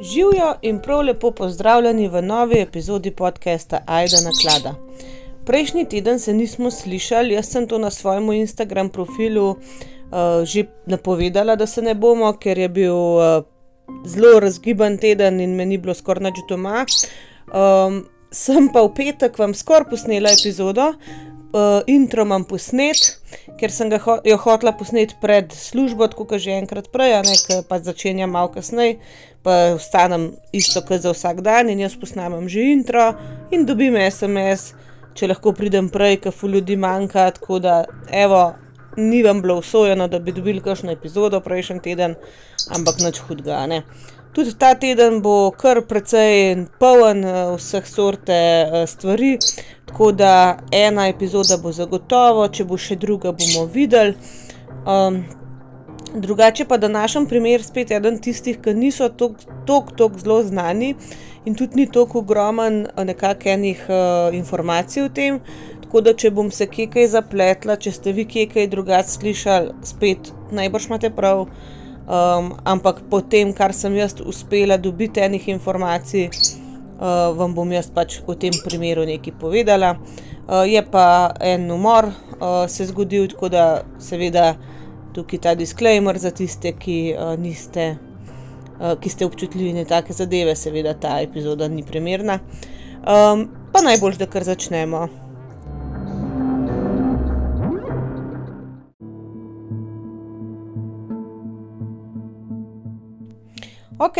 Živijo in prav lepo pozdravljeni v novi epizodi podcasta Aida na klada. Prejšnji teden se nismo slišali, jaz sem to na svojem Instagram profilu uh, že napovedala, da se ne bomo, ker je bil uh, zelo razgiban teden in me ni bilo skoraj nič doma. Um, sem pa v petek vam skoraj posnela epizodo, uh, intro imam posnet, ker sem ho jo hotela posneti pred službo, tako kot že enkrat prej, ne pa začenjam malo kasneje, pa ostanem isto kot za vsak dan in jaz posnamem že intro in dobim SMS, če lahko pridem prej, ker fu ljudi manjka, tako da evo. Ni vam bilo usvojeno, da bi dobili kakšno epizodo prejšnji teden, ampak nič hudega. Ne. Tudi ta teden bo kar precej poln eh, vseh sorte eh, stvari, tako da ena epizoda bo zagotovo, če bo še druga, bomo videli. Um, drugače pa današnji primer spet eden tistih, ki niso tako zelo znani in tudi ni tako ogromen eh, nekakšnih uh, informacij o tem. Tako da, če bom se kje kaj zapletla, če ste vi kje kaj drugače slišali, spet najbrž imate prav. Um, ampak po tem, kar sem jaz uspela dobiti enih informacij, uh, vam bom jaz pač v tem primeru nekaj povedala. Uh, je pa en umor uh, se zgodil, tako da seveda tukaj ta disclaimer za tiste, ki uh, niste. Ki ste občutljivi na take zadeve, seveda ta epizoda ni primerna. Um, pa najbolj, da kar začnemo. Ok,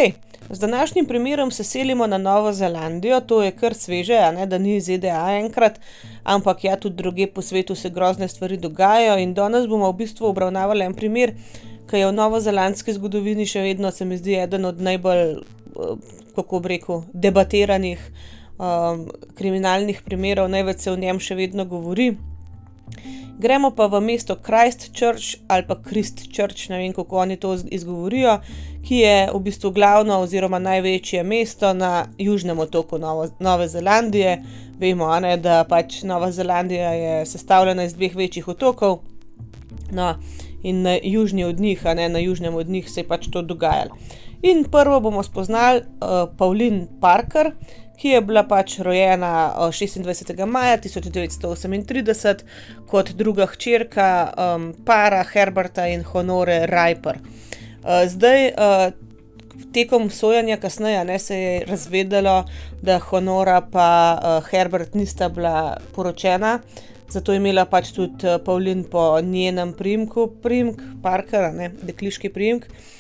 z današnjim primerom se selimo na Novo Zelandijo, to je kar sveže, ne, da ni ZDA enkrat, ampak ja, tudi druge po svetu se grozne stvari dogajajo. In danes bomo v bistvu obravnavali en primer, ki je v novozelandski zgodovini še vedno, se mi zdi, eden od najbolj, eh, kako bi rekel, debatiranih um, kriminalnih primerov, največ se o njem še vedno govori. Gremo pa v mesto Christchurch ali pa Christchurch, ne vem kako oni to izgovorijo, ki je v bistvu glavno oziroma največje mesto na južnem otoku Novo, Nove Zelandije. Vemo, ne, da pač Nova Zelandija je sestavljena iz dveh večjih otokov. No, in na južni od njih, a ne na južnem od njih, se je pač to dogajalo. In prvo bomo spoznali uh, Pauline Parker, ki je bila pač rojena 26. maja 1938 kot druga hčerka um, para Herberta in Honore Rajper. Uh, zdaj, uh, tekom sojanja kasneje, ne, se je razvedelo, da Honora in uh, Herbert nista bila poročena. Zato je imela pač tudi Pavlin po njenem primku, primk, Parker, ne, dekliški primk. Uh,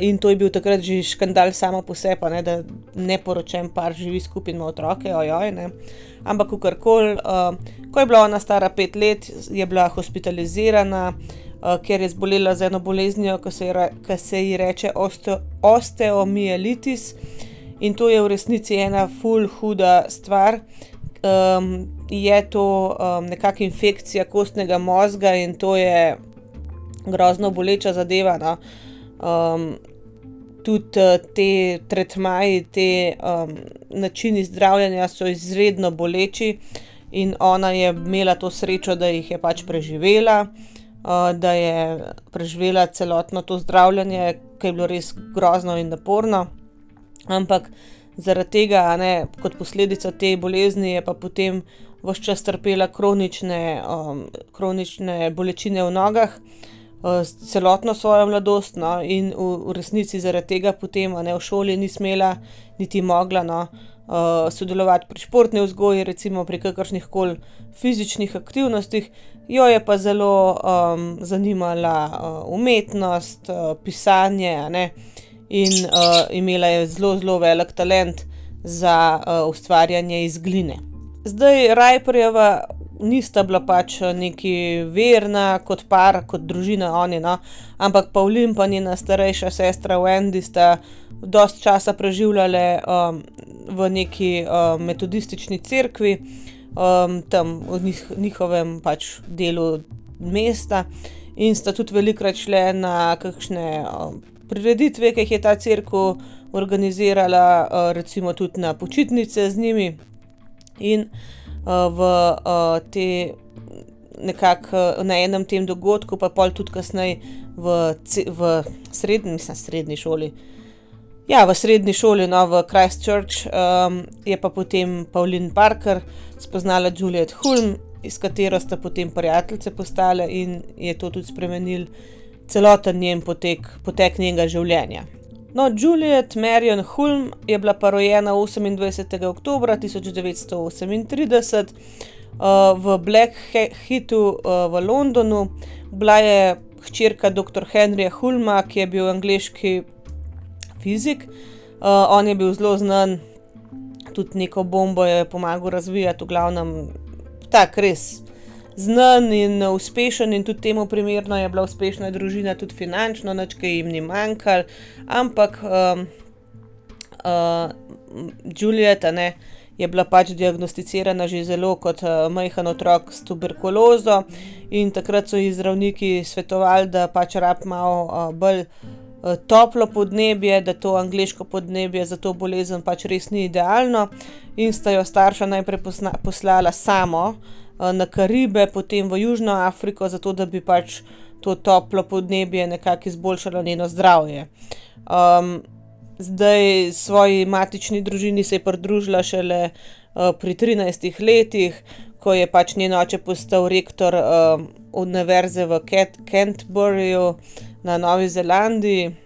in to je bil takrat že škandal samo po sebi, ne, da ne poročen par živi skupaj in ima otroke, ojoj. Ne. Ampak, karkoli, uh, ko je bila ona stara pet let, je bila hospitalizirana, uh, ker je zbolela za eno boleznijo, ki se, se ji reče osteo, osteomielitis. In to je v resnici ena full huda stvar. Um, je to um, nekakšna infekcija kostnega možga in to je grozno boleča zadeva. No. Um, tudi uh, te tretmaji, te um, načini zdravljenja so izredno boleči, in ona je imela to srečo, da jih je pač preživela, uh, da je preživela celotno to zdravljenje, ki je bilo res grozno in naporno. Ampak zaradi tega, ne, kot posledica te bolezni, je pa potem vse čas trpela kronične, um, kronične bolečine v nogah. Eh, celotno svojo mladost, no, in v, v resnici zaradi tega potem ne, v šoli ni smela, niti mogla no, uh, sodelovati pri športni vzgoji, recimo pri kakršnih koli fizičnih aktivnostih. Jo je pa zelo um, zanimala uh, umetnost, uh, pisanje, ne, in uh, imela je zelo, zelo velik talent za uh, ustvarjanje iz gline. Zdaj, Rajperjeva nista bila pač eh, neki verna, kot par, kot družina, oni, no. ampak Pavlin in njena starejša sestra Wendy sta dost časa preživljali um, v neki um, metodistični cerkvi, um, tam v njih, njihovem pač delu mesta, in sta tudi velikrat šle na kakšne um, prireditve, ki jih je ta crkva organizirala, uh, recimo tudi na počitnice z njimi. In v te nekako na enem tem dogodku, pa pol tudi kasneje v, v srednji, mislim, srednji šoli. Ja, v srednji šoli, no, v Christchurch, um, je pa potem Pauline Parker spoznala Juliet Hulm, iz katero sta potem prijateljice postale in je to tudi spremenil celoten njen potek, potek njenega življenja. No, Juliet Marion Hulm je bila pa rojena 28. oktober 1938 uh, v Blackheathu uh, v Londonu. Bila je hčerka dr. Henryja Hulma, ki je bil angliški fizik. Uh, on je bil zelo znan, tudi neko bombo je pomagal razvijati, v glavnem tak res znan in uspešen, in tudi temu primerno je bila uspešna družina, tudi finančno, nič kaj jim ni manjkalo. Ampak um, uh, Julieta ne, je bila pač diagnosticirana že zelo kot uh, majhen otrok s tuberkulozo, in takrat so ji zdravniki svetovali, da pač rab malo uh, bolj. Toplo podnebje, da to angliško podnebje za to bolezen pač res ni idealno, in sta jo starša najprej poslala samo, uh, na Karibe, potem v Južno Afriko, zato da bi pač to toplo podnebje nekako izboljšalo njeno zdravje. Um, zdaj svoji matični družini se je pridružila šele uh, pri 13 letih, ko je pač njen oče postal rektor uh, univerze v Canterburyju na Novi Zelandiji.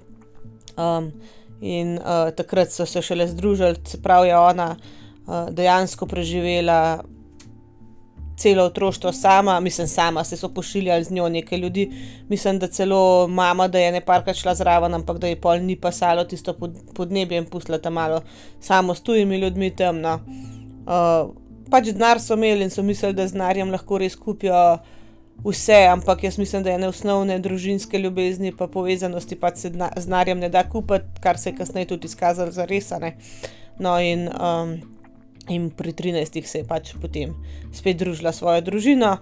Um, in uh, takrat so se šele združili, se pravi, ona uh, dejansko preživela celo otroštvo sama, mislim, sama se so pošiljali z njo nekaj ljudi, mislim, da celo mama, da je ne parkrat šla zraven, ampak da je pol ni pasalo tisto pod, podnebje in pustila tam malo samo s tujimi ljudmi tam. No. Uh, pač denar so imeli in so mislili, da z denarjem lahko res kupijo. Vse, ampak jaz mislim, da ene osnovne družinske ljubezni, pa povezanosti pač se z denarjem ne da kupiti, kar se je kasneje tudi izkazalo za resane. No, in um, In pri 13 se je pač potem spet družila svojo družino,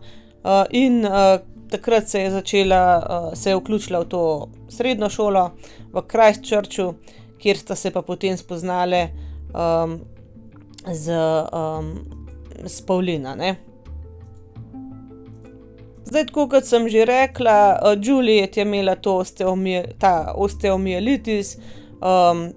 uh, in uh, takrat se je začela, uh, se je vključila v to srednjo šolo v Christchurchu, kjer sta se pa potem spoznale um, z, um, z Paulina. Ne? Zdaj, kot sem že rekla, uh, Juliet je imela to osteomielitis, um,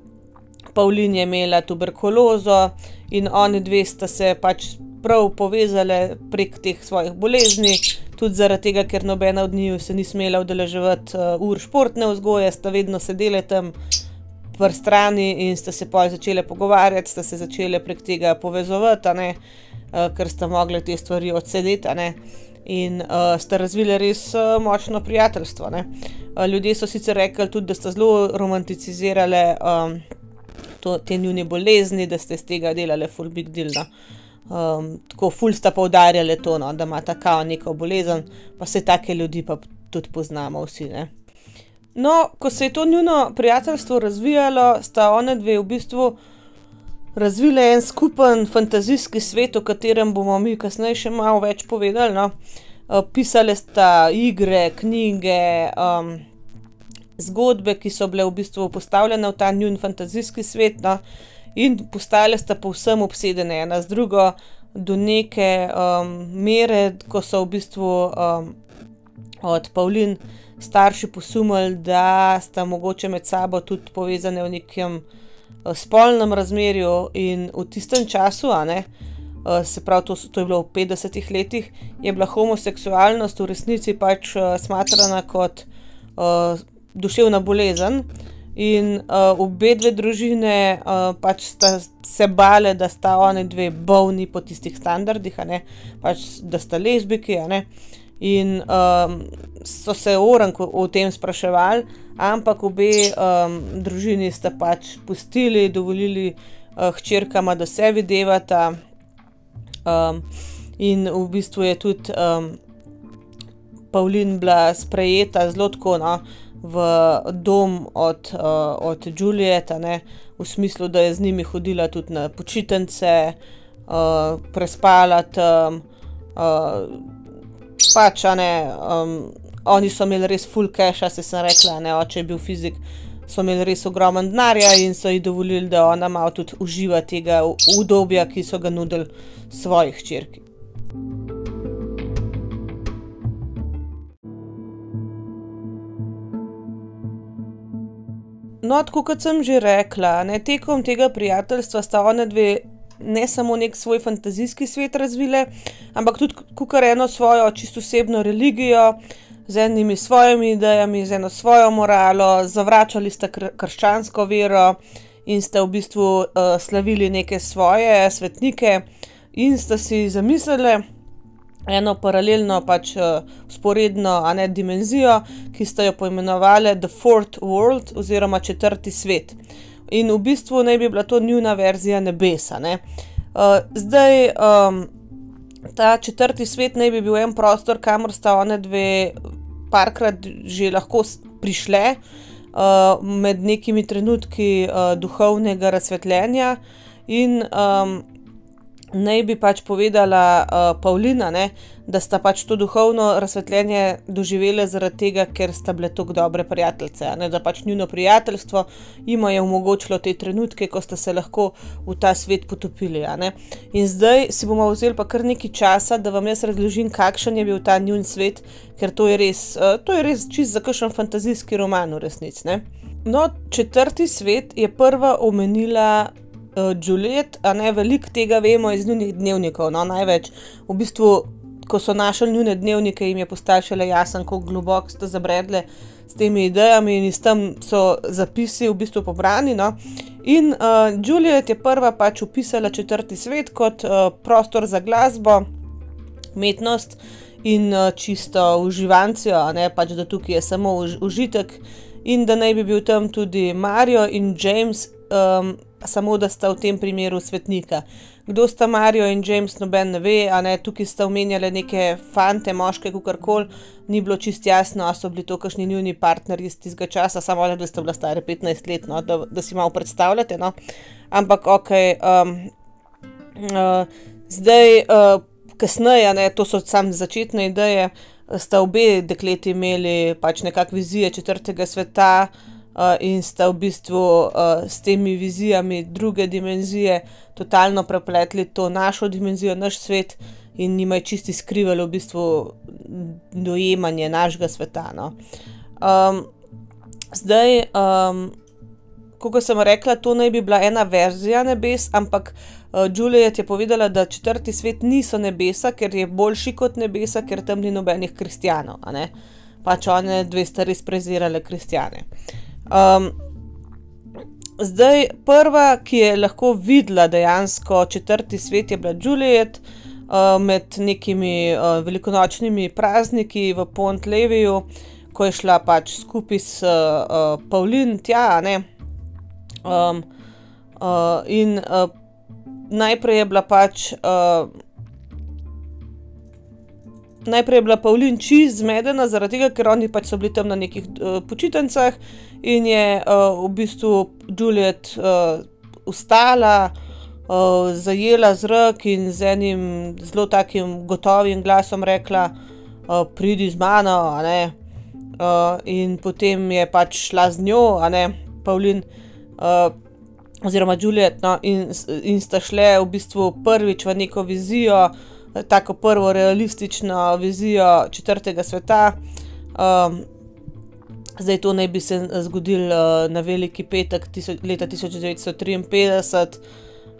Paulin je imela tuberkulozo in oni dve sta se pač prav povezali prek teh svojih bolezni, tudi zaradi tega, ker nobena od njiju se ni smela udeleževati uh, ur športne vzgoje, sta vedno sedeli tam v strani in sta se pa začele pogovarjati, sta se začele prek tega povezovati, ne, uh, ker sta mogli te stvari odsedeti. In uh, sta razvili res uh, močno prijateljstvo. Uh, ljudje so sicer rekli tudi, da sta zelo romanticizirali um, to, te njuni bolezni, da ste iz tega delali full big deal. No. Um, tako ful sta poudarjali to, no, da ima ta kao neko bolezen, pa se take ljudi pa tudi poznamo vsi. Ne. No, ko se je to njuno prijateljstvo razvijalo, sta one dve v bistvu razvile en skupen fantazijski svet, o katerem bomo mi kasneje še malo več povedali. No. Uh, pisale sta igre, knjige, um, zgodbe, ki so bile v bistvu postavljene v ta njun fantazijski svet, no, in postale sta povsem obsedene ena z drugo, do neke um, mere, ko so v bistvu um, od Pavlin starši posumili, da sta mogoče med sabo tudi povezane v nekem uh, spolnem razmerju, in v tistem času, a ne. Uh, se pravi, to, to je bilo v 50-ih letih, je bila homoseksualnost v resnici pač uh, smatrana kot uh, duševna bolezen. In uh, obe dve družine uh, pač sta se bale, da sta oni dve bolni po tistih standardih, pač, da sta lezbiki. In um, so se oranko o tem spraševali, ampak obe um, družini sta pač pustili, dovolili uh, hčerkama, da se videvata. Um, in v bistvu je tudi um, Pavlin bila sprejeta zelo tako. No, v dom od, uh, od Julieta, ne, v smislu, da je z njimi hodila tudi na počitnice, uh, prespala tam. Uh, pač, ne, um, oni so imeli res full cache, se sem rekla, ne, oče je bil fizik. So imeli res ogromen denarja in so ji dovolili, da ona malo tudi uživa tega udobja, ki so ga nudili svojih črki. No, tako kot sem že rekla, ne, tekom tega prijateljstva sta ona dve ne samo nek svoj fantazijski svet razvile, ampak tudi kar eno svojo čisto osebno religijo, z enimi svojimi idejami, z eno svojo moralo, zavračali sta kr krščansko vero in sta v bistvu uh, slavili neke svoje svetnike, in sta si zamislili eno paralelno, pač usporedno, uh, a ne dimenzijo, ki sta jo poimenovali The Fourth World oziroma Četrti svet. In v bistvu naj bi bila to njuna verzija nebesa. Ne? Uh, zdaj, um, ta četrti svet naj bi bil en prostor, kamor sta one dve parkrat že lahko prišle, uh, med nekimi trenutki uh, duhovnega razsvetljenja, in um, naj bi pač povedala uh, Pavlina, ne, da sta pač to duhovno razsvetljenje doživele zaradi tega, ker sta bile tako dobre prijateljice. Ne, da pač njuno prijateljstvo jim je omogočilo te trenutke, ko sta se lahko v ta svet potopili. In zdaj si bomo vzeli pa kar nekaj časa, da vam jaz razložim, kakšen je bil ta njun svet, ker to je res, uh, to je res čist za kakšen fantazijski roman v resnici. No, četrti svet je prva omenila uh, Juliet, a ne veliko tega vemo iz njihovih dnevnikov. No, največ, v bistvu, ko so našli njihove dnevnike, jim je postalo šele jasno, kako globoko so zabredle s temi idejami, in iz tam so zapisi v bistvu pobrani. No. In uh, Juliet je prva pač upisala četrti svet kot uh, prostor za glasbo, umetnost in uh, čisto uživancijo, ne pač da tukaj je samo už, užitek. In da naj bi bil tam tudi Mario in James, um, samo da sta v tem primeru svetnika. Kdo sta Mario in James, noben ne ve, a ne tukaj sta omenjali neke fante, moške, kako koli, ni bilo čist jasno, ali so bili to kakšni njuni partnerji iz tistega časa, samo da sta bila stara 15 let, no, da, da si malo predstavljate. No. Ampak ok, um, uh, zdaj, uh, kasneje, ne, to so samo začetne ideje, sta obe dekleti imeli pač nekakšne vizije četrtega sveta in sta v bistvu uh, s temi vizijami druge dimenzije totalno prepletli to našo dimenzijo, naš svet in jim je čisti skrivali v bistvu dojemanje našega sveta. No. Um, zdaj, um, kot sem rekla, to naj bi bila ena verzija nebes, ampak uh, Juliet je povedala, da četrti svet niso nebesa, ker je boljši kot nebesa, ker tam ni nobenih kristijanov. Pač one dve sta res prezirale kristijane. Um, zdaj, prva, ki je lahko videla dejansko četrti svet, je bila Juliet uh, med nekimi uh, velikonočnimi prazniki v Pont Leviju, ko je šla pač skupaj s uh, Pavlin tja. Um, uh, in uh, najprej je bila pač. Uh, najprej je bila Pavlin čist zmedena, zaradi tega, ker oni pač so bili tam na nekih uh, počitnicah in je uh, v bistvu Juliet uh, ustala, uh, zajela zrak in z enim zelo takim gotovim glasom rekla: uh, Pridi z mano, a ne. Uh, in potem je pač šla z njo, a ne, Pavlin. Uh, Oziroma, Juliet, no, in, in sta šle v bistvu prvič v neko vizijo, uh, tako prvo realistično vizijo četrtega sveta. Um, zdaj to naj bi se zgodilo uh, na veliki petek tiso, leta 1953,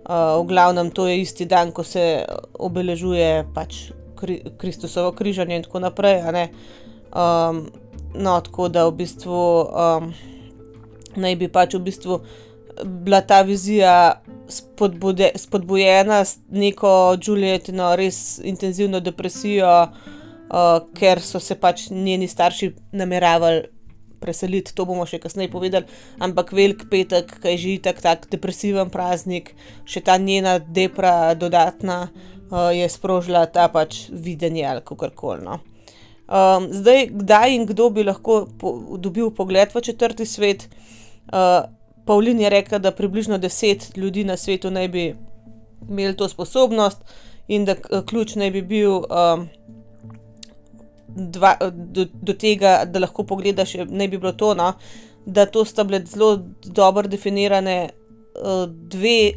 uh, v glavnem to je isti dan, ko se obeležuje pač kri, Kristusovo križanje in tako naprej. Um, no, tako da v bistvu um, naj bi pač v bistvu bila ta vizija spodbude, spodbujena s neko Julietino res intenzivno depresijo, uh, ker so se pač njeni starši nameravali preseliti, to bomo še kasneje povedali. Ampak velik petek, ki je že tako tak depresiven praznik, še ta njena depra dodatna, uh, je sprožila ta pač videnje ali kako koli. No. Um, zdaj, kdaj in kdo bi lahko po, dobil pogled v četrti svet? Uh, Pavlin je rekel, da približno deset ljudi na svetu naj bi imeli to sposobnost in da ključ naj bi bil um, dva, do, do tega, da lahko pogledaš, naj bi bilo to, no, da to sta bile zelo dobro definirane uh, dve.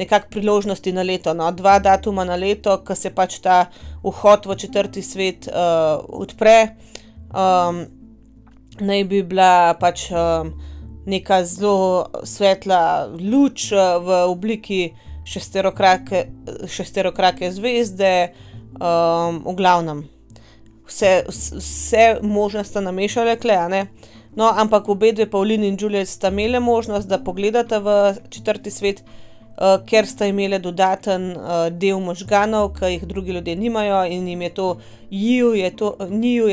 Nekakšne priložnosti na leto, no? dva datuma na leto, ko se pač ta vhod v četrti svet uh, odpre, um, naj bi bila pač um, neka zelo svetla luč v obliki šesterokrake, šesterokrake zvezde, um, v glavnem. Vse, vse možne sta namešale, klejane. No, ampak obe dve, Pavlin in Juliet, sta imeli možnost, da pogledata v četrti svet, uh, ker sta imeli dodaten uh, del možganov, ki jih drugi ljudje nimajo, in jim je to, njiju je to,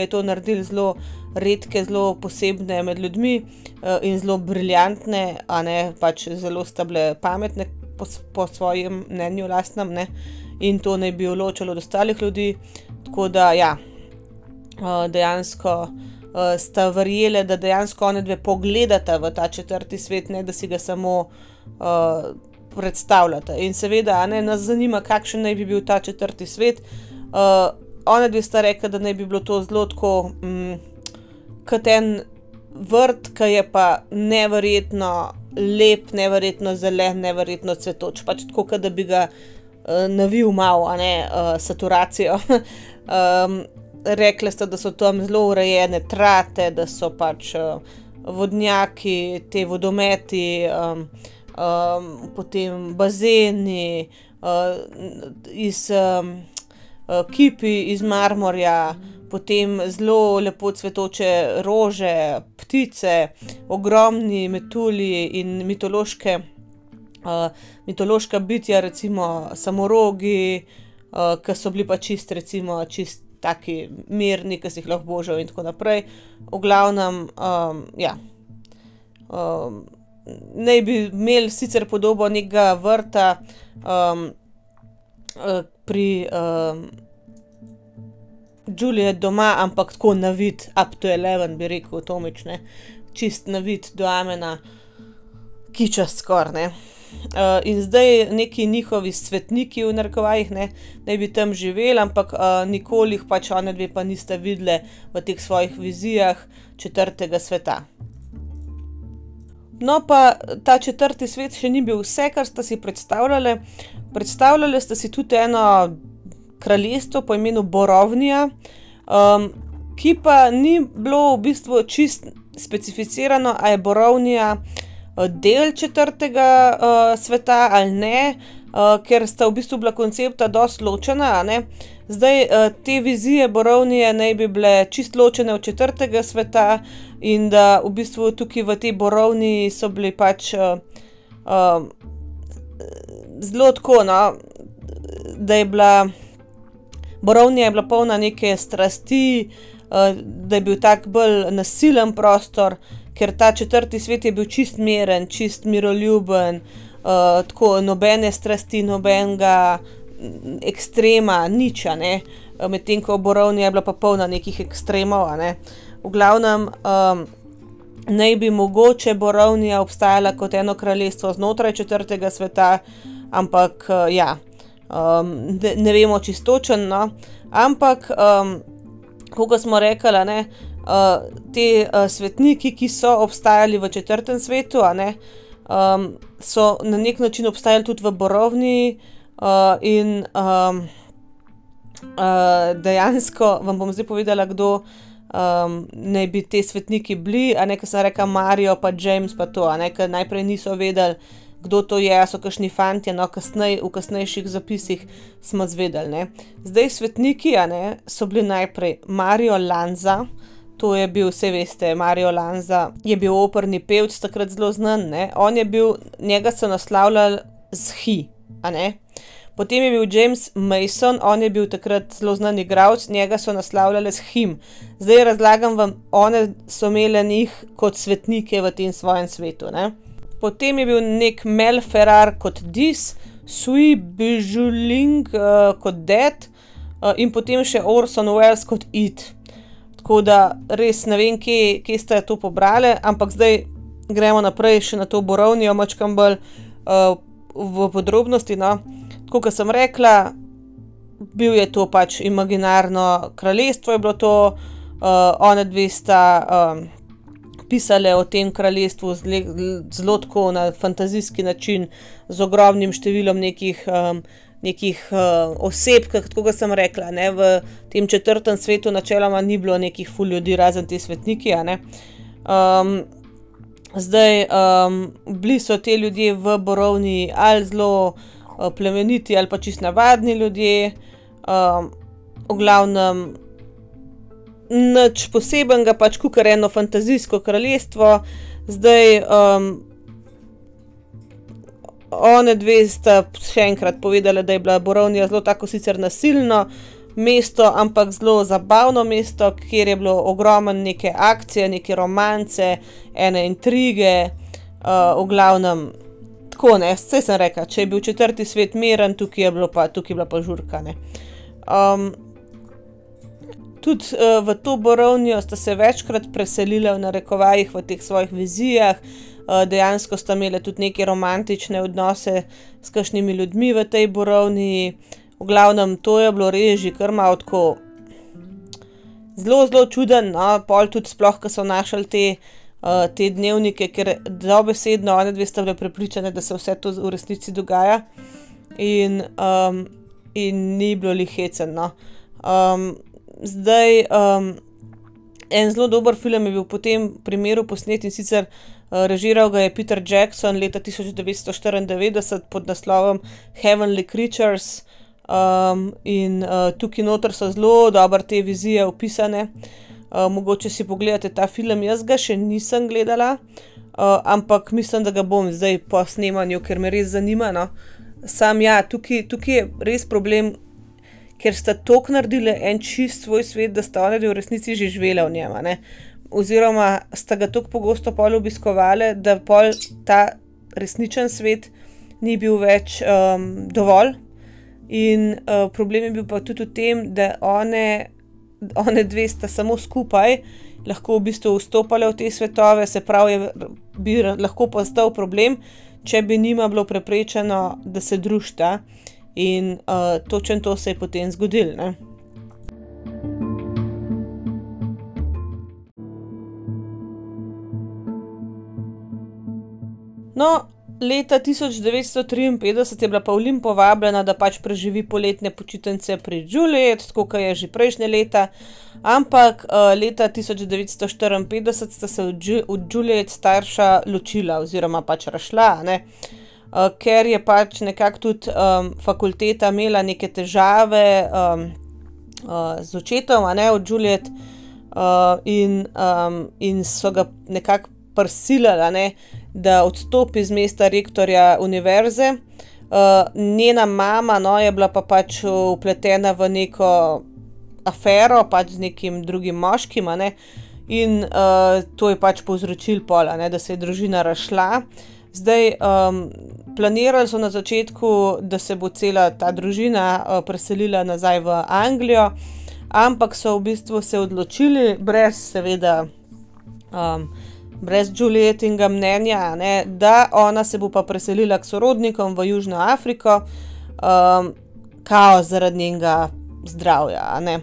to naredil zelo redke, zelo posebne med ljudmi uh, in zelo briljantne, a ne pač zelo sta bile pametne po, po svojem mnenju, lastnem, ne? in to naj bi ločilo od ostalih ljudi. Tako da, ja, uh, dejansko uh, sta verjele, da dejansko one dve pogledata v ta četrti svet, ne da si ga samo uh, predstavljata. In seveda, ne, nas zanima, kakšen naj bi bil ta četrti svet. Uh, one dve sta rekla, da naj bi bilo to zelo tako, um, kot en vrt, ki je pa neverjetno lep, neverjetno zelen, neverjetno cvetoč. Pač tako, da bi ga. Navil malo, a ne uh, saturacijo. um, rekli ste, da so tam zelo urejene trate, da so pač uh, vodnjaki, te vodometi, um, um, potem bazeni, uh, iz um, uh, kipi iz marmorja, potem zelo lepo cvetoče rože, ptice, ogromni metulji in mitološke. Uh, mitološka bitja, recimo samorogi, uh, ki so bili pa čist, recimo, čist taki mirni, ki si jih lahko božijo, in tako naprej. V glavnem, um, ja. Um, naj bi imeli sicer podobo nekega vrta um, uh, pri um, Juliet doma, ampak tako na vid, up to eleven, bi rekel, Tomič, čist na vid do amena, kičast skoraj. Uh, in zdaj neki njihovi svetniki, v narkovajih, ne, naj bi tam živeli, ampak uh, nikoli jih pač one dve pa niste videli v teh svojih vizijah četrtega sveta. No, pa ta četrti svet še ni bil vse, kar ste si predstavljali. Predstavljali ste si tudi eno kraljestvo po imenu Borovnija, um, ki pa ni bilo v bistvu čist specificirano, a je Borovnija del četrtega uh, sveta ali ne, uh, ker sta v bistvu bila koncepta dosti ločena. Zdaj uh, te vizije borovnije naj bi bile čist ločene od četrtega sveta in da v bistvu tukaj v tej borovni so bili pač uh, uh, zelo tako, no, da je bila. Borovnija je bila polna neke strasti, da je bil tak bolj nasilen prostor, ker ta četrti svet je bil čist miren, čist miroljuben, uh, tako nobene strasti, nobenega ekstrema, nič, ne. Medtem ko Borovnija je bila pa polna nekih ekstremov, ne. V glavnem, um, naj bi mogoče Borovnija obstajala kot eno kraljestvo znotraj četrtega sveta, ampak uh, ja, um, ne, ne vemo čistočen, no. Ampak, um, kot smo rekli, ne uh, te uh, svetniki, ki so obstajali v četrtem svetu, ne, um, so na nek način obstajali tudi v Borovni, uh, in um, uh, dejansko vam bom zdaj povedala, kdo. Um, naj bi ti svetniki bili, a ne, kar sem rekel, Marijo, pa James, pa to, a ne, ker najprej niso vedeli, kdo to je, so kašni fanti, no, kasnej, v kasnejših zapisih smo zvedeli. Zdaj, svetniki, a ne, so bili najprej Marijo Lanza, To je bil, vse veste, Mario Lanza, je bil operni pevc, takrat zelo znan. Ne? On je bil, njega so naslavljali z Hi, a ne. Potem je bil James Mason, on je bil takrat zelo znan igralec, njega so naslavljali z Him. Zdaj razlagam vam, one so imeli njih kot svetnike v tem svojem svetu. Ne? Potem je bil nek Mel Ferrar kot Dis, Sui Bijuling uh, kot Dead uh, in potem še Orson Welles kot It. Tako da res ne vem, kje, kje ste to pobrali, ampak zdaj gremo naprej še na to borovnijo, mačkam bolj uh, v podrobnosti. No. Tako kot sem rekla, bil je to pač imaginarno kraljestvo, je bilo to, uh, one dve sta um, pisale o tem kraljestvu zelo tako na fantazijski način, z ogromnim številom nekih. Um, nekih uh, oseb, kot sem rekla, ne, v tem četrtem svetu, načeloma ni bilo nekih ful ljudi, razen ti svetniki. Um, Zdaj, um, bili so ti ljudje v Borovni ali zelo uh, plemeniti ali pa čist navadni ljudje, um, v glavnem nič posebenega, pač kukar eno fantazijsko kraljestvo. Zdaj, um, one dve sta še enkrat povedali, da je bila Borovnija zelo tako sicer nasilno mesto, ampak zelo zabavno mesto, kjer je bilo ogromno neke akcije, neke romance, ene intrige, uh, v glavnem. Tako ne, vse sem rekel, če je bil četrti svet miren, tukaj je, pa, tukaj je bila pa žurka. Um, tudi uh, v to borovnijo sta se večkrat preselila v narekovajih v teh svojih vizijah, uh, dejansko sta imeli tudi neke romantične odnose s kakšnimi ljudmi v tej borovni. V glavnem, to je bilo res že kar malo tako zelo, zelo čuden, no, pol tudi sploh, ko so našli te, uh, te dnevnike, ker dobesedno one dve sta bile prepričane, da se vse to v resnici dogaja in, um, in ni bilo lihecen. No. Um, zdaj, um, en zelo dober film je bil po tem primeru posnet in sicer. Uh, režiral ga je Peter Jackson leta 1994 pod naslovom Heavenly Creatures, Um, in uh, tukaj noter so zelo dobre te vizije opisane. Uh, mogoče si pogledate ta film, jaz ga še nisem gledala, uh, ampak mislim, da ga bom zdaj po snemanju, ker me res zanima. No. Sam ja, tukaj, tukaj je res problem, ker sta tok naredili en čist svoj svet, da sta oni v resnici že živeli v njem. Ne. Oziroma, sta ga tako pogosto pol obiskovali, da pol ta resničen svet ni bil več um, dovolj. In uh, problem je bil pa tudi v tem, da one, one dve sta samo skupaj lahko v bistvu vstopali v te svetove, se pravi, bi lahko postal problem, če bi njima bilo preprečeno, da se družita. In uh, točno to se je potem zgodilo. No, Leta 1953 je bila Pavlin povabljena, da pač preživi poletne počitnice pri Juliet, tako kot je že prejšnje leta, ampak uh, leta 1954 sta se od Juliet starša ločila oziroma pač rašla, uh, ker je pač nekako tudi um, fakulteta imela neke težave um, uh, z očetom, a ne od Juliet, uh, in, um, in so ga nekako prisilili da odstopi z mesta rektorja univerze. Uh, njena mama no, je bila pa pač upletena v neko afero, pač z nekim drugim moškim, ne? in uh, to je pač povzročil pola, ne? da se je družina rašla. Zdaj, um, planirali so na začetku, da se bo cela ta družina uh, preselila nazaj v Anglijo, ampak so v bistvu se odločili, brez, seveda, um, brez Julietinga mnenja, ne, da ona se bo pa preselila k sorodnikom v Južno Afriko, um, kao zaradi njenega zdravja.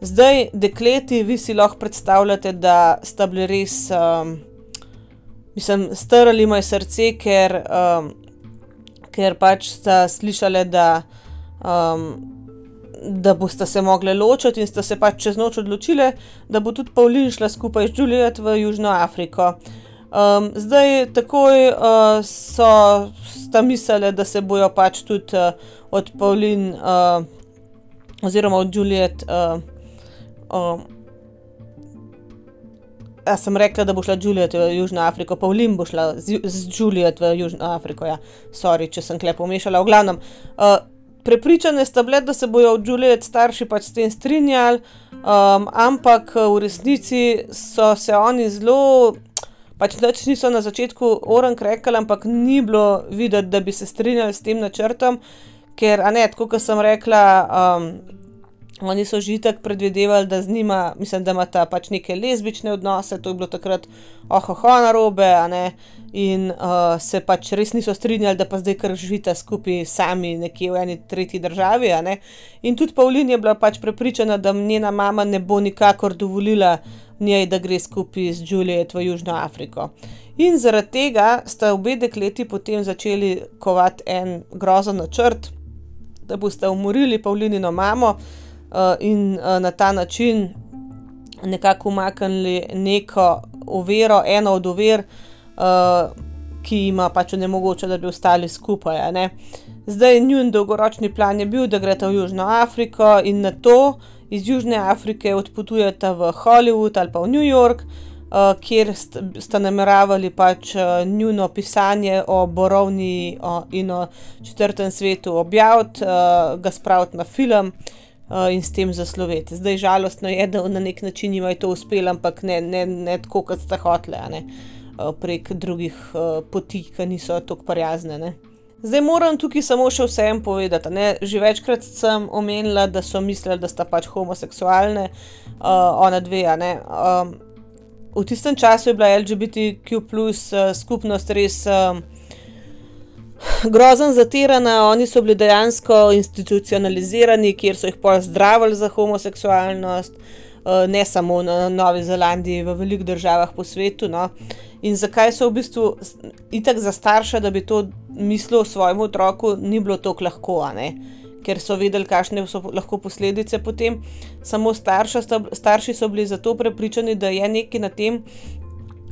Zdaj, dekleti, vi si lahko predstavljate, da sta bili res, um, mislim, strali moje srce, ker, um, ker pač sta slišali, da um, da boste se mogli ločiti in sta se pač čez noč odločili, da bo tudi Pavlin šla skupaj z Juliet v Južno Afriko. Um, zdaj, takoj uh, so sta mislili, da se bojo pač tudi uh, od Pavlin uh, oziroma od Juliet. Uh, um, Jaz sem rekla, da bo šla Juliet v Južno Afriko, Pavlin bo šla z, z Juliet v Južno Afriko. Ja, sorry, če sem klepo mešala. V glavnem, uh, Prepričane sta bile, da se bojo od Juliet starši pač s tem strinjali, um, ampak v resnici so se oni zelo, pač noč niso na začetku orang rekli, ampak ni bilo videti, da bi se strinjali s tem načrtom, ker, a ne, tako kot sem rekla, um, Oni so že tako predvidevali, da z njima, mislim, da ima ta pač neke lezbične odnose, to je bilo takrat ohoho na robe, in uh, se pač res niso strinjali, da pa zdaj kar živite skupaj sami nekje v eni tretji državi. In tudi Pavlin je bila pač prepričana, da njena mama ne bo nikakor dovolila njej, da gre skupaj z Juliet v Južno Afriko. In zaradi tega sta obe dekleti potem začeli kovati en grozen načrt, da boste umorili Pavlinino mamo. Eh, in uh, na ta način nekako umaknili neko oviro, eno od ovir, uh, ki jima pač ne mogoče, da bi ostali skupaj. Zdaj, njun dolgoročni plan je bil, da greta v Južno Afriko in na to iz Južne Afrike odpotujeta v Hollywood ali pa v New York, uh, kjer st sta nameravali pač uh, njuno pisanje o borovni uh, in o četrtem svetu objaviti, uh, ga spraviti na film. Uh, in s tem zasloveti. Zdaj, žalostno je, da na nek način jim je to uspelo, ampak ne, ne, ne tako, kot sta hotele. Uh, Eh, prek drugih uh, poti, ki niso tako prijazne. Ne. Zdaj moram tukaj samo še vsem povedati. Ne. Že večkrat sem omenila, da so mislili, da sta pač homoseksualne, uh, ona dve. V tistem času je bila LGBTQ plus skupnost res. Um, Grozen zatirana, oni so bili dejansko institucionalizirani, kjer so jih pozdravili za homoseksualnost, ne samo na Novi Zelandiji, v velikih državah po svetu. No in zakaj so v bistvu itak za starša, da bi to mislil svojemu otroku, ni bilo tako lahko, ker so vedeli, kakšne so lahko posledice potem. Samo starša, starši so bili zato prepričani, da je nekaj na tem.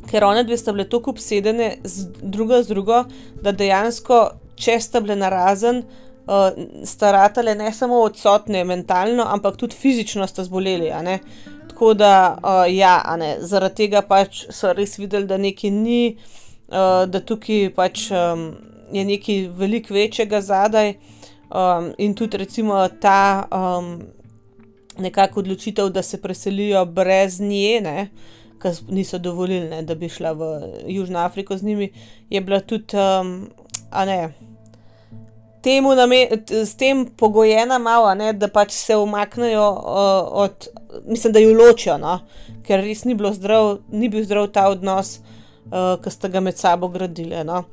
Ker one dve sta bile tako obsedene z drugo z drugo, da dejansko, če sta bile narazen, uh, sta ratale ne samo odsotne mentalno, ampak tudi fizično sta zboleli. Tako da, uh, ja, ne, zaradi tega pač so res videli, da nekaj ni, uh, da tukaj pač um, je nekaj veliko večjega zadaj. Um, in tudi, recimo, ta um, nekakšna odločitev, da se preselijo brez nje, ker niso dovolili, da bi šla v Južno Afriko z njimi, je bila tudi, um, a ne temu name, s tem pogojena malo, ne, da pač se umaknejo uh, od, mislim, da jo ločijo, no, ker res ni, zdrav, ni bil zdrav ta odnos, uh, ki sta ga med sabo gradili. No.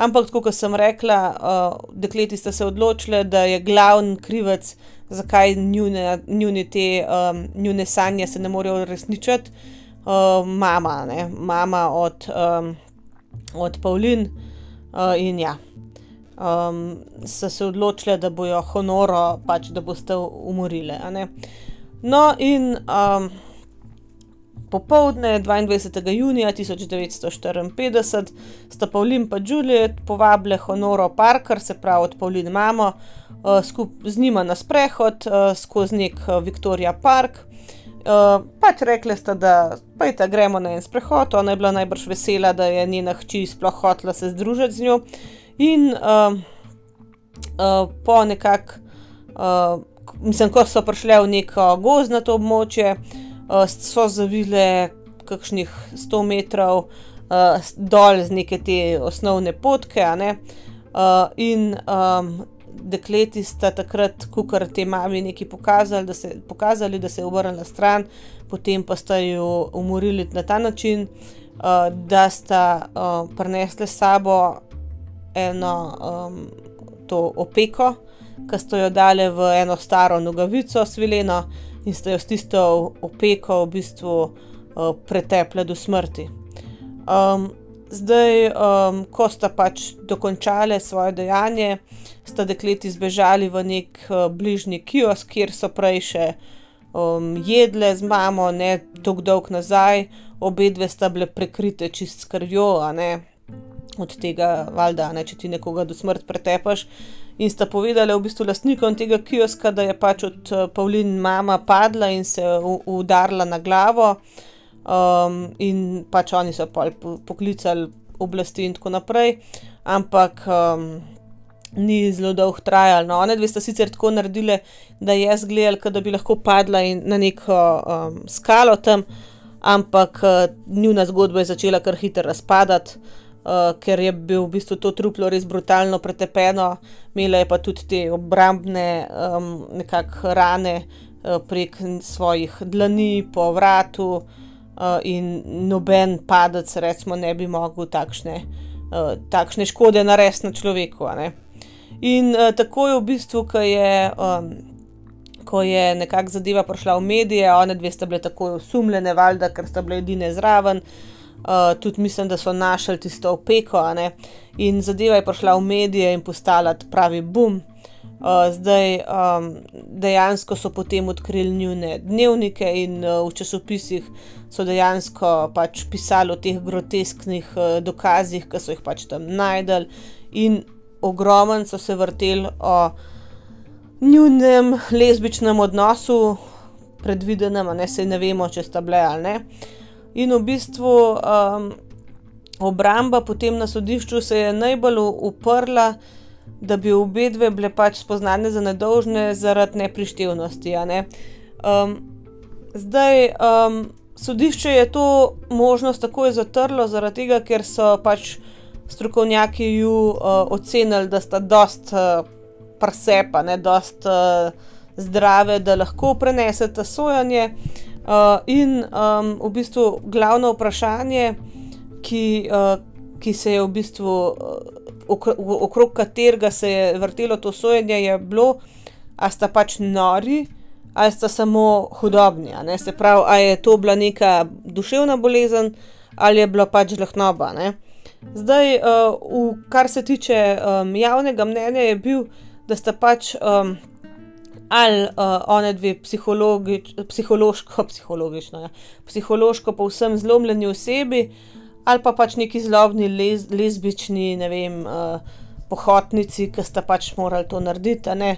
Ampak, kot sem rekla, uh, dekleti sta se odločili, da je glavni krivec, zakaj njune, njune te um, njune sanje se ne morejo uresničiti, mama, ne, mama od, um, od Pavlin uh, in ja um, so se odločile, da bojo honoro, pač da boste umorili. No, in um, popovdne 22. junija 1954 sta Pavlin in Juliet povabili honoro Parker, se pravi od Pavlin mamo, uh, skupaj z njima na sprehod uh, skozi nek uh, Victoria Park. Uh, pač rekli ste, da pojte, gremo na en sprehod. Ona je bila najbrž vesela, da je njena hči sploh hotela se združiti z njo. In uh, uh, po nekak, uh, mislim, ko so prišle v neko gozdnato območje, uh, so zavile kakšnih 100 metrov uh, dol z neke te osnovne potke. Ne? Uh, in um, dekleti sta takrat, ko kar te mami nekaj pokazali, da se, pokazali, da se je obrnila stran, potem pa sta jo umorili na ta način, uh, da sta uh, prinesli s sabo eno um, to opeko, ki so jo dali v eno staro nogavico svileno in ste jo s tisto opeko v bistvu uh, pretepli do smrti. Um, zdaj, um, ko sta pač dokončali svoje dejanje, sta dekleti zbežali v nek uh, bližnji kiosk, kjer so prej še um, jedle z mamo, ne tako dolg nazaj, obe dve sta bile prekrite čist s krvjo, a ne od tega, valjda, ne, če ti nekoga do smrti pretepaš. In sta povedali v bistvu lastnikom tega kioska, da je pač od uh, Pavlin mama padla in se udarila na glavo. Um, in pač oni so pa poklicali oblasti in tako naprej, ampak um, ni zelo dolgo trajalo. No, one dve sta sicer tako naredili, da je zgledal, da bi lahko padla na neko um, skalo tam, ampak uh, njuna zgodba je začela kar hitro razpadati uh, ker je bil v bistvu to truplo res brutalno pretepeno, imela je pa tudi te obrambne um, rane uh, prek svojih dlani po vratu, uh, in noben padec, recimo, ne bi mogel takšne, uh, takšne škode narediti na človeku. In uh, tako je v bistvu, ko je. Um, Ko je nekako zadeva prišla v medije, one dve sta bile tako usumljene, valjda, ker sta bile edine zraven, uh, tudi mislim, da so našli tisto opeko, in zadeva je prišla v medije in postala pravi boom. Uh, zdaj um, dejansko so potem odkrili njihove dnevnike in uh, v časopisih so dejansko pač pisali o teh grotesknih uh, dokazih, ki so jih pač tam najdel, in ogromen so se vrteli o njihovem lezbičnem odnosu, predvidenem, ne se ne vemo, če sta bile ali ne. In v bistvu um, obramba potem na sodišču se je najbolj uprla da bi obe dve bile pač spoznane za nedolžne zaradi neprištevnosti. Ne? Um, zdaj, um, sodišče je to možnost takoj zatrlo, zaradi tega, ker so pač strokovnjaki ju uh, ocenili, da sta dost uh, prsepa, ne dost uh, zdrave, da lahko prenesete sojanje. Uh, in um, v bistvu glavno vprašanje, ki, uh, ki se je v bistvu. Uh, okrog katerega se je vrtelo to sojenje, je bilo, ali sta pač nori, ali sta samo hudobni. Se pravi, ali je to bila neka duševna bolezen, ali je bila pač žlahnoba. Ne? Zdaj, uh, v, kar se tiče um, javnega mnenja, je bil, da sta pač um, ali uh, one dve psihološko, psihologično, ja, psihološko povsem zlomljeni osebi, ali pa pač neki zlobni lez, lezbični, ne vem, uh, pohotnici, ki sta pač morali to narediti. Ne?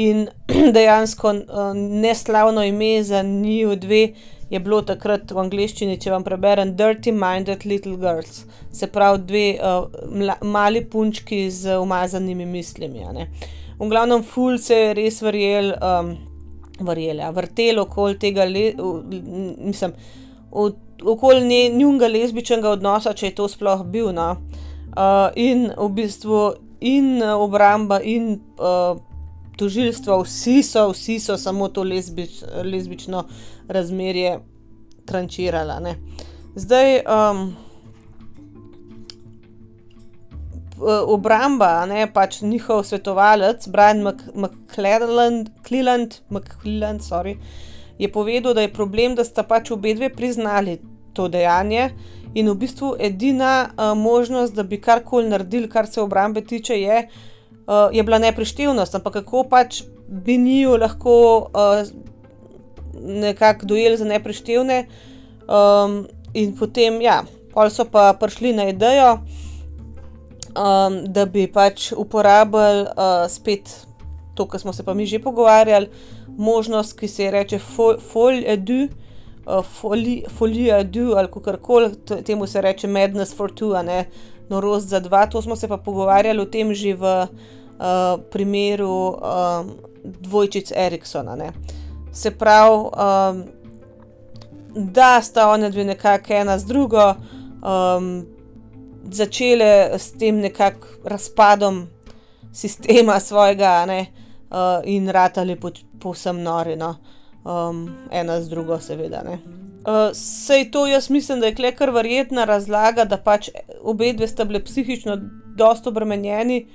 In dejansko uh, neslavno ime za njih dve je bilo takrat v angleščini, če vam preberem, Dirty Minded Little Girls, se pravi dve uh, mali punčki z umazanimi mislimi. V glavnem, ful se je res verjel, um, verjel, ja, vrtel okoli tega, le, uh, mislim okoli njunga lezbičnega odnosa, če je to sploh bil. No. Uh, in v bistvu in uh, obramba, in uh, tožilstvo, vsi so, vsi so samo to lezbič, lezbično razmerje trančirala. Ne. Zdaj. Um, Obramba, ne pač njihov svetovalec, Brian McClelland, McClelland, McClelland sorry, je povedal, da je problem, da sta pač obe dve priznali to dejanje in v bistvu edina uh, možnost, da bi karkoli naredili, kar se obrambe tiče, je, uh, je bila neprištevnost. Ampak kako pač bi njiju lahko uh, nekako dojeli za neprištevne, um, in potem, ja, pol so pa prišli na idejo. Um, da bi pač uporabljali uh, spet to, kar smo se pa mi že pogovarjali, možnost, ki se je reče folie du, folie du ali kako koli, temu se reče madness for two, ne norost za dva. To smo se pa pogovarjali o tem že v uh, primeru um, dvojčic Eriksona. Ne. Se pravi, um, da sta one dve nekako ena z drugo. Um, Začele s tem nekakšnim razpadom sistema svojega, ne, uh, uh, in ratali povsem nori, no. Um, ena z drugo, seveda. Uh, sej to jaz mislim, da je klekar verjetna razlaga, da pač obe dve sta bili psihično dosto obremenjeni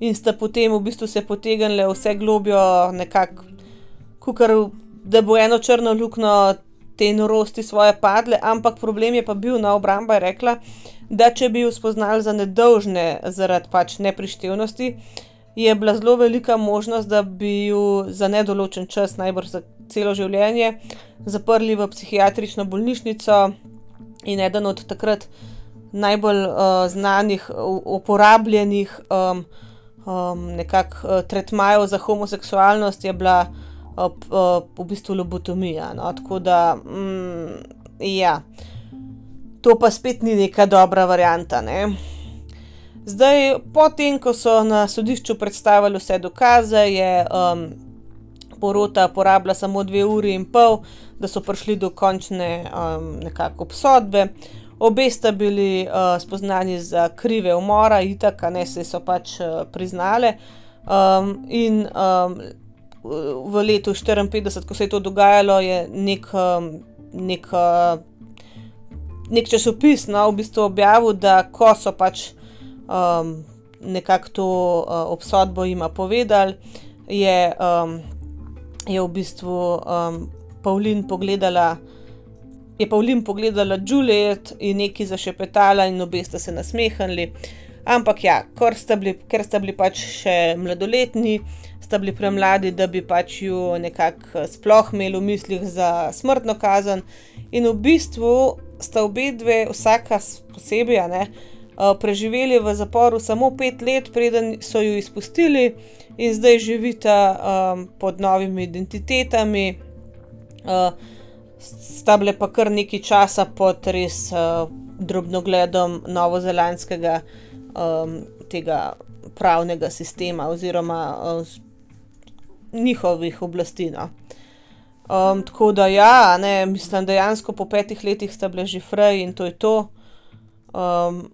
in sta potem v bistvu se potegnili vse globjo, nekako, da bo eno črno luknjo te norosti svoje padle, ampak problem je pa bil na obramba, je rekla, da če bi jo spoznali za nedolžne zaradi pač neprištevnosti, uh, je bila zelo velika možnost, da bi jo za nedoločen čas, najbrž za celo življenje, zaprli v psihiatrično bolnišnico in eden od takrat najbolj uh, znanih, uporabljenih um, um, nekakšnih uh, tretmajev za homoseksualnost je bila uh, uh, v bistvu lobotomija. No? Tako da, mm, ja, to pa spet ni neka dobra varianta. Ne? Zdaj, potem, ko so na sodišču predstavili vse dokaze, je um, porota porabila samo dve uri in pol, da so prišli do končne um, nekako obsodbe. Obe sta bili uh, spoznani za krive umora, itak, ne se so pač uh, priznale. Um, in um, v letu 1954, ko se je to dogajalo, je nek, um, nek, uh, nek časopis no, v bistvu objavil, da ko so pač um, nekako to uh, obsodbo jima povedali, je, um, je v bistvu um, Pavlin pogledala. Je Pavlin pogledala Juliet in neki zašepetala, in obe sta se nasmehnili. Ampak ja, ker sta bili, ker sta bili pač še mladoletni, sta bili premladi, da bi pač ju nekako sploh imeli v mislih za smrtno kazen. In v bistvu sta obe dve, vsaka posebej, ne, preživeli v zaporu samo pet let, preden so ju izpustili, in zdaj živita um, pod novimi identitetami. Uh, sta bile pa kar nekaj časa pod res uh, drobnogledom novozelandskega um, tega pravnega sistema oziroma uh, njihovih oblasti. No. Um, tako da, ja, ne, mislim, dejansko po petih letih sta bile že fraj in to je to. Um,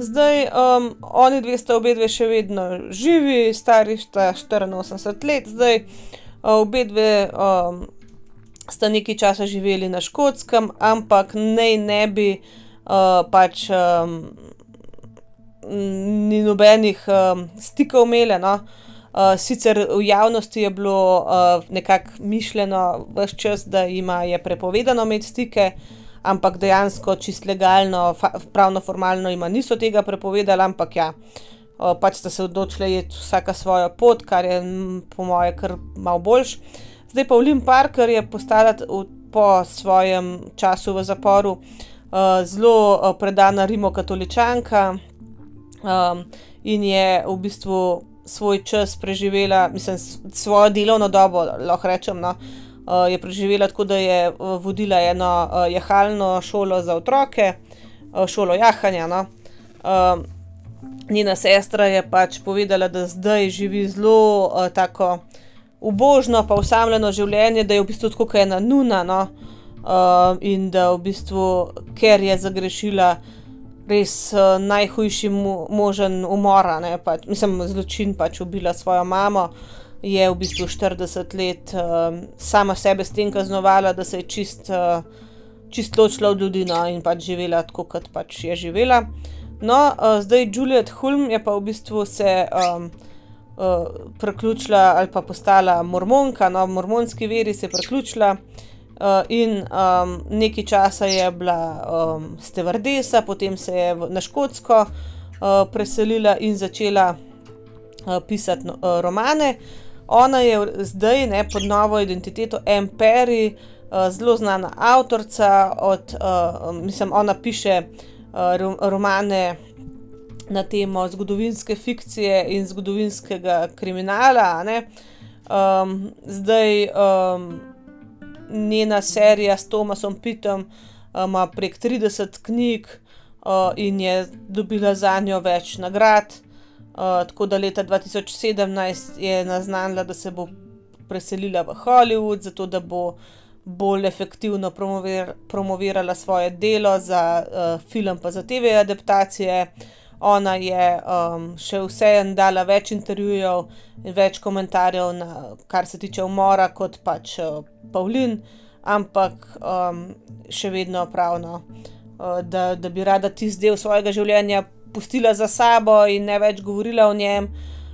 zdaj, um, oni dve sta obe dve še vedno živi, stari sta 84 let, zdaj uh, obe dve. Um, sta nekaj časa živeli na škotskem, ampak naj ne bi uh, pač um, ni nobenih um, stikov imeli. No? Uh, sicer v javnosti je bilo uh, nekako mišljeno, vse čas, da ima je prepovedano imeti stike, ampak dejansko čist legalno, pravno formalno ima niso tega prepovedali, ampak ja, pač sta se odločili iti vsaka svojo pot, kar je po moje kar malo boljš. Zdaj pa Olim Parker je postala po svojem času v zaporu zelo predana rimokatoličanka in je v bistvu svoj čas preživela, mislim, svojo delovno dobo, lahko rečem. No, je preživela tako, da je vodila eno uh, jahalno šolo za otroke, uh, šolo jahanja. No. Uh, njena sestra je pač povedala, da zdaj živi zelo uh, tako ubožno, pa usamljeno življenje, da je v bistvu tako ena nuna. No? Uh, in da v bistvu, ker je zagrešila res uh, najhujši mo možen umor, pač, mislim, zločin, pač ubila svojo mamo, je v bistvu 40 let uh, sama sebe s tem kaznovala, da se je čist, uh, čist ločila od ljudi no? in pač živela tako, kot pač je živela. No, uh, zdaj Juliet Hulm je pa v bistvu se. Um, uh, priključila ali pa postala mormonka, no, mormonski veri se je priključila. Uh, in um, nekaj časa je bila um, stevardesa, potem se je v, na Škotsko uh, preselila in začela uh, pisati no, uh, romane. Ona je zdaj ne, pod novo identiteto Emperi, uh, zelo znana avtorica. Od, uh, mislim, ona piše uh, romane na temo zgodovinske fikcije in zgodovinskega kriminala. Um, zdaj um, njena serija s Tomasom Pitom ima prek 30 knjig uh, in je dobila za njo več nagrad. Uh, tako da leta 2017 je naznanila, da se bo preselila v Hollywood, zato da bo bolj efektivno promovir promovirala svoje delo za uh, film, pa za TV adaptacije. Ona je um, še vseeno dala več intervjujev in več komentarjev, na, kar se tiče umora, kot pač uh, Pavlin, ampak um, še vedno pravno, uh, da, da bi rada tisti del svojega življenja pustila za sabo in ne več govorila o njem.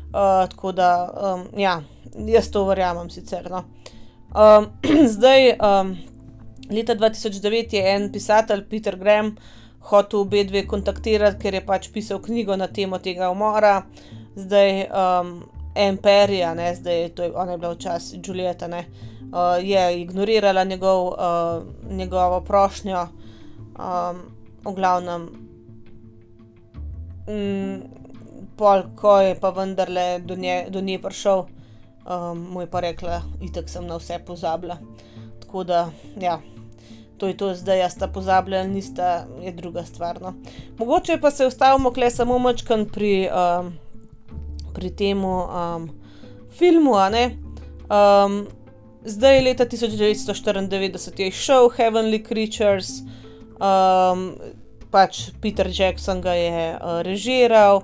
Uh, tako da, um, ja, jaz to verjamem sicer. No. Um, zdaj, um, leta 2009 je en pisatelj, Peter Graham, hotel obe dve kontaktirati, ker je pač pisal knjigo na temo tega umora, zdaj um, Imperija, ne, zdaj to je ona je bila včasih Julieta, ne, uh, je ignorirala njegov, uh, njegovo prošnjo, um, v glavnem. Mm, pol, ko je pa vendarle do nje, do nje prišel, um, mu je pa rekla, itek sem na vse pozabila. Tako da, ja to je to, zdaj jaz ta pozabljena, nista, je druga stvar. No. Mogoče pa se ustavimo kle samo mačkan pri, um, pri tem um, filmu. Um, zdaj je leta 1994 je šel Heavenly Creatures, um, pač Peter Jackson ga je uh, režiral.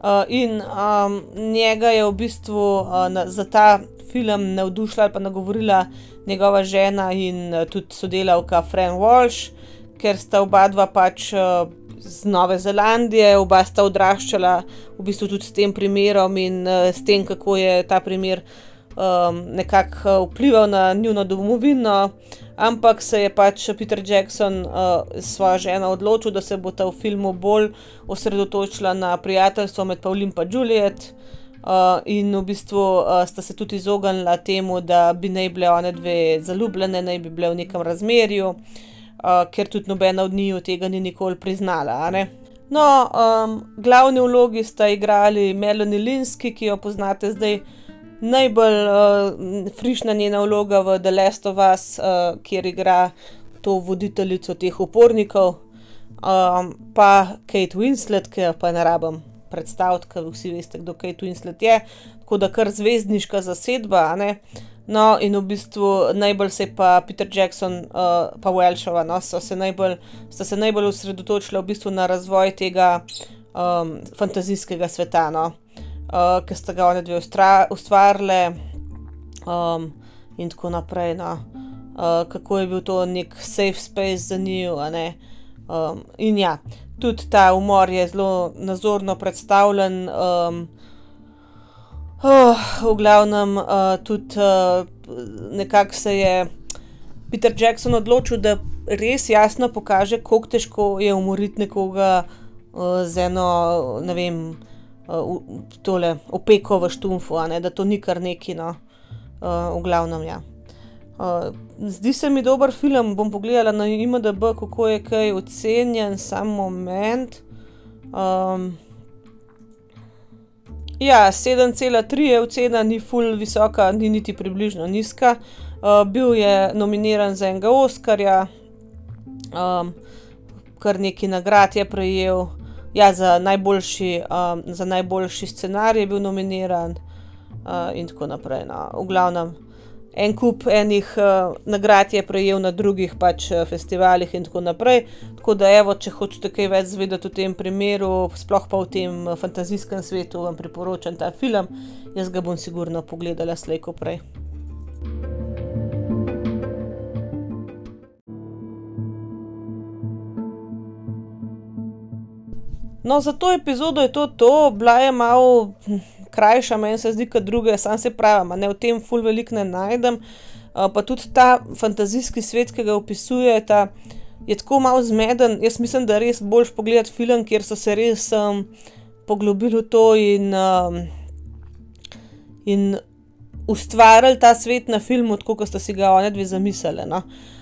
Uh, in um, njega je v bistvu uh, na, za ta film navdušila ali pa nagovorila njegova žena in uh, tudi sodelavka Fran Walsh, ker sta oba dva pač uh, z Nove Zelandije, oba sta odraščala v bistvu tudi s tem primerom in uh, s tem, kako je ta primer um, nekako vplival na njuno domovino, ampak se je pač Peter Jackson uh, s svojo ženo odločil, da se bo ta v filmu bolj osredotočila na prijateljstvo med Pavlin in Juliet. Uh, in v bistvu uh, sta se tudi izognila temu, da bi naj bile one dve zaljubljene, naj bi bile v nekem razmerju, uh, ker tudi nobena od njiju tega ni nikoli priznala. No, um, glavni vlogi sta igrali Melanie Linsky, ki jo poznate zdaj najbolj uh, frišna njena vloga v The Last of Us, uh, kjer igra to voditeljico teh upornikov, um, pa Kate Winslet, ki jo pa ne rabim predstaviti, ker vsi veste, kdo Kate Winslet je, tako da kar zvezdniška zasedba. No, in v bistvu najbolj se pa Peter Jackson, uh, pa Welshova, no, so se najbolj, sta se najbolj osredotočila v bistvu na razvoj tega um, fantazijskega sveta. No uh, ki sta ga oni dve ustvarjali, um, in tako naprej. No. Uh, kako je bil to nek safe space za njih. Um, in ja, tudi ta umor je zelo nazorno predstavljen. Um, oh, v glavnem, uh, tudi uh, nekako se je Peter Jackson odločil, da res jasno pokaže, kako težko je umoriti nekoga uh, z eno, ne vem uh, tole opeko v štumfu, ne, da to ni kar neki, no, uh, v glavnem. Ja. Uh, zdi se mi dober film, bom pogledala na IMDB, kako je kaj ocenjen, samo moment. Um, ja, 7,3 je ocena, ni full visoka, ni niti približno nizka. Uh, bil je nominiran za enega Oscarja, um, kar neki nagrad je prejel ja, za, najboljši, um, za najboljši scenarij je bil nominiran, uh, in tako naprej. No. V glavnem, en kup enih uh, nagrad je prejel na drugih pač uh, festivalih, in tako naprej. Tako da, evo, če hočete kaj več zvedeti o tem primeru, sploh pa v tem uh, fantazijskem svetu, vam priporočam ta film. Jaz ga bom sigurno pogledala slejko prej. No, za to epizodo je to, to bila je malo hm, krajša, meni se zdi, kot druge, sam se pravi, ne v tem ful velik ne najdem. Uh, pa tudi ta fantazijski svet, ki ga opisuje, ta, je tako malo zmeden. Jaz mislim, da je res boljš pogledati film, kjer so se res um, poglobili v to in, um, in ustvarjali ta svet na filmu, tako kot ste si ga oni dve zamislili. No? Um,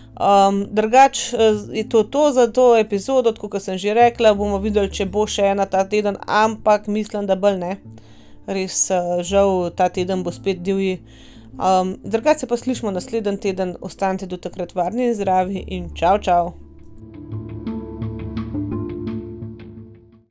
drugač eh, je to, to za to epizodo, kot sem že rekla, bomo videli, če bo še ena ta teden, ampak mislim, da bolj ne. Res uh, žal ta teden bo spet divji. Um, drugače pa slišmo naslednji teden, ostanite do takrat varni in zdravi in čau, čau.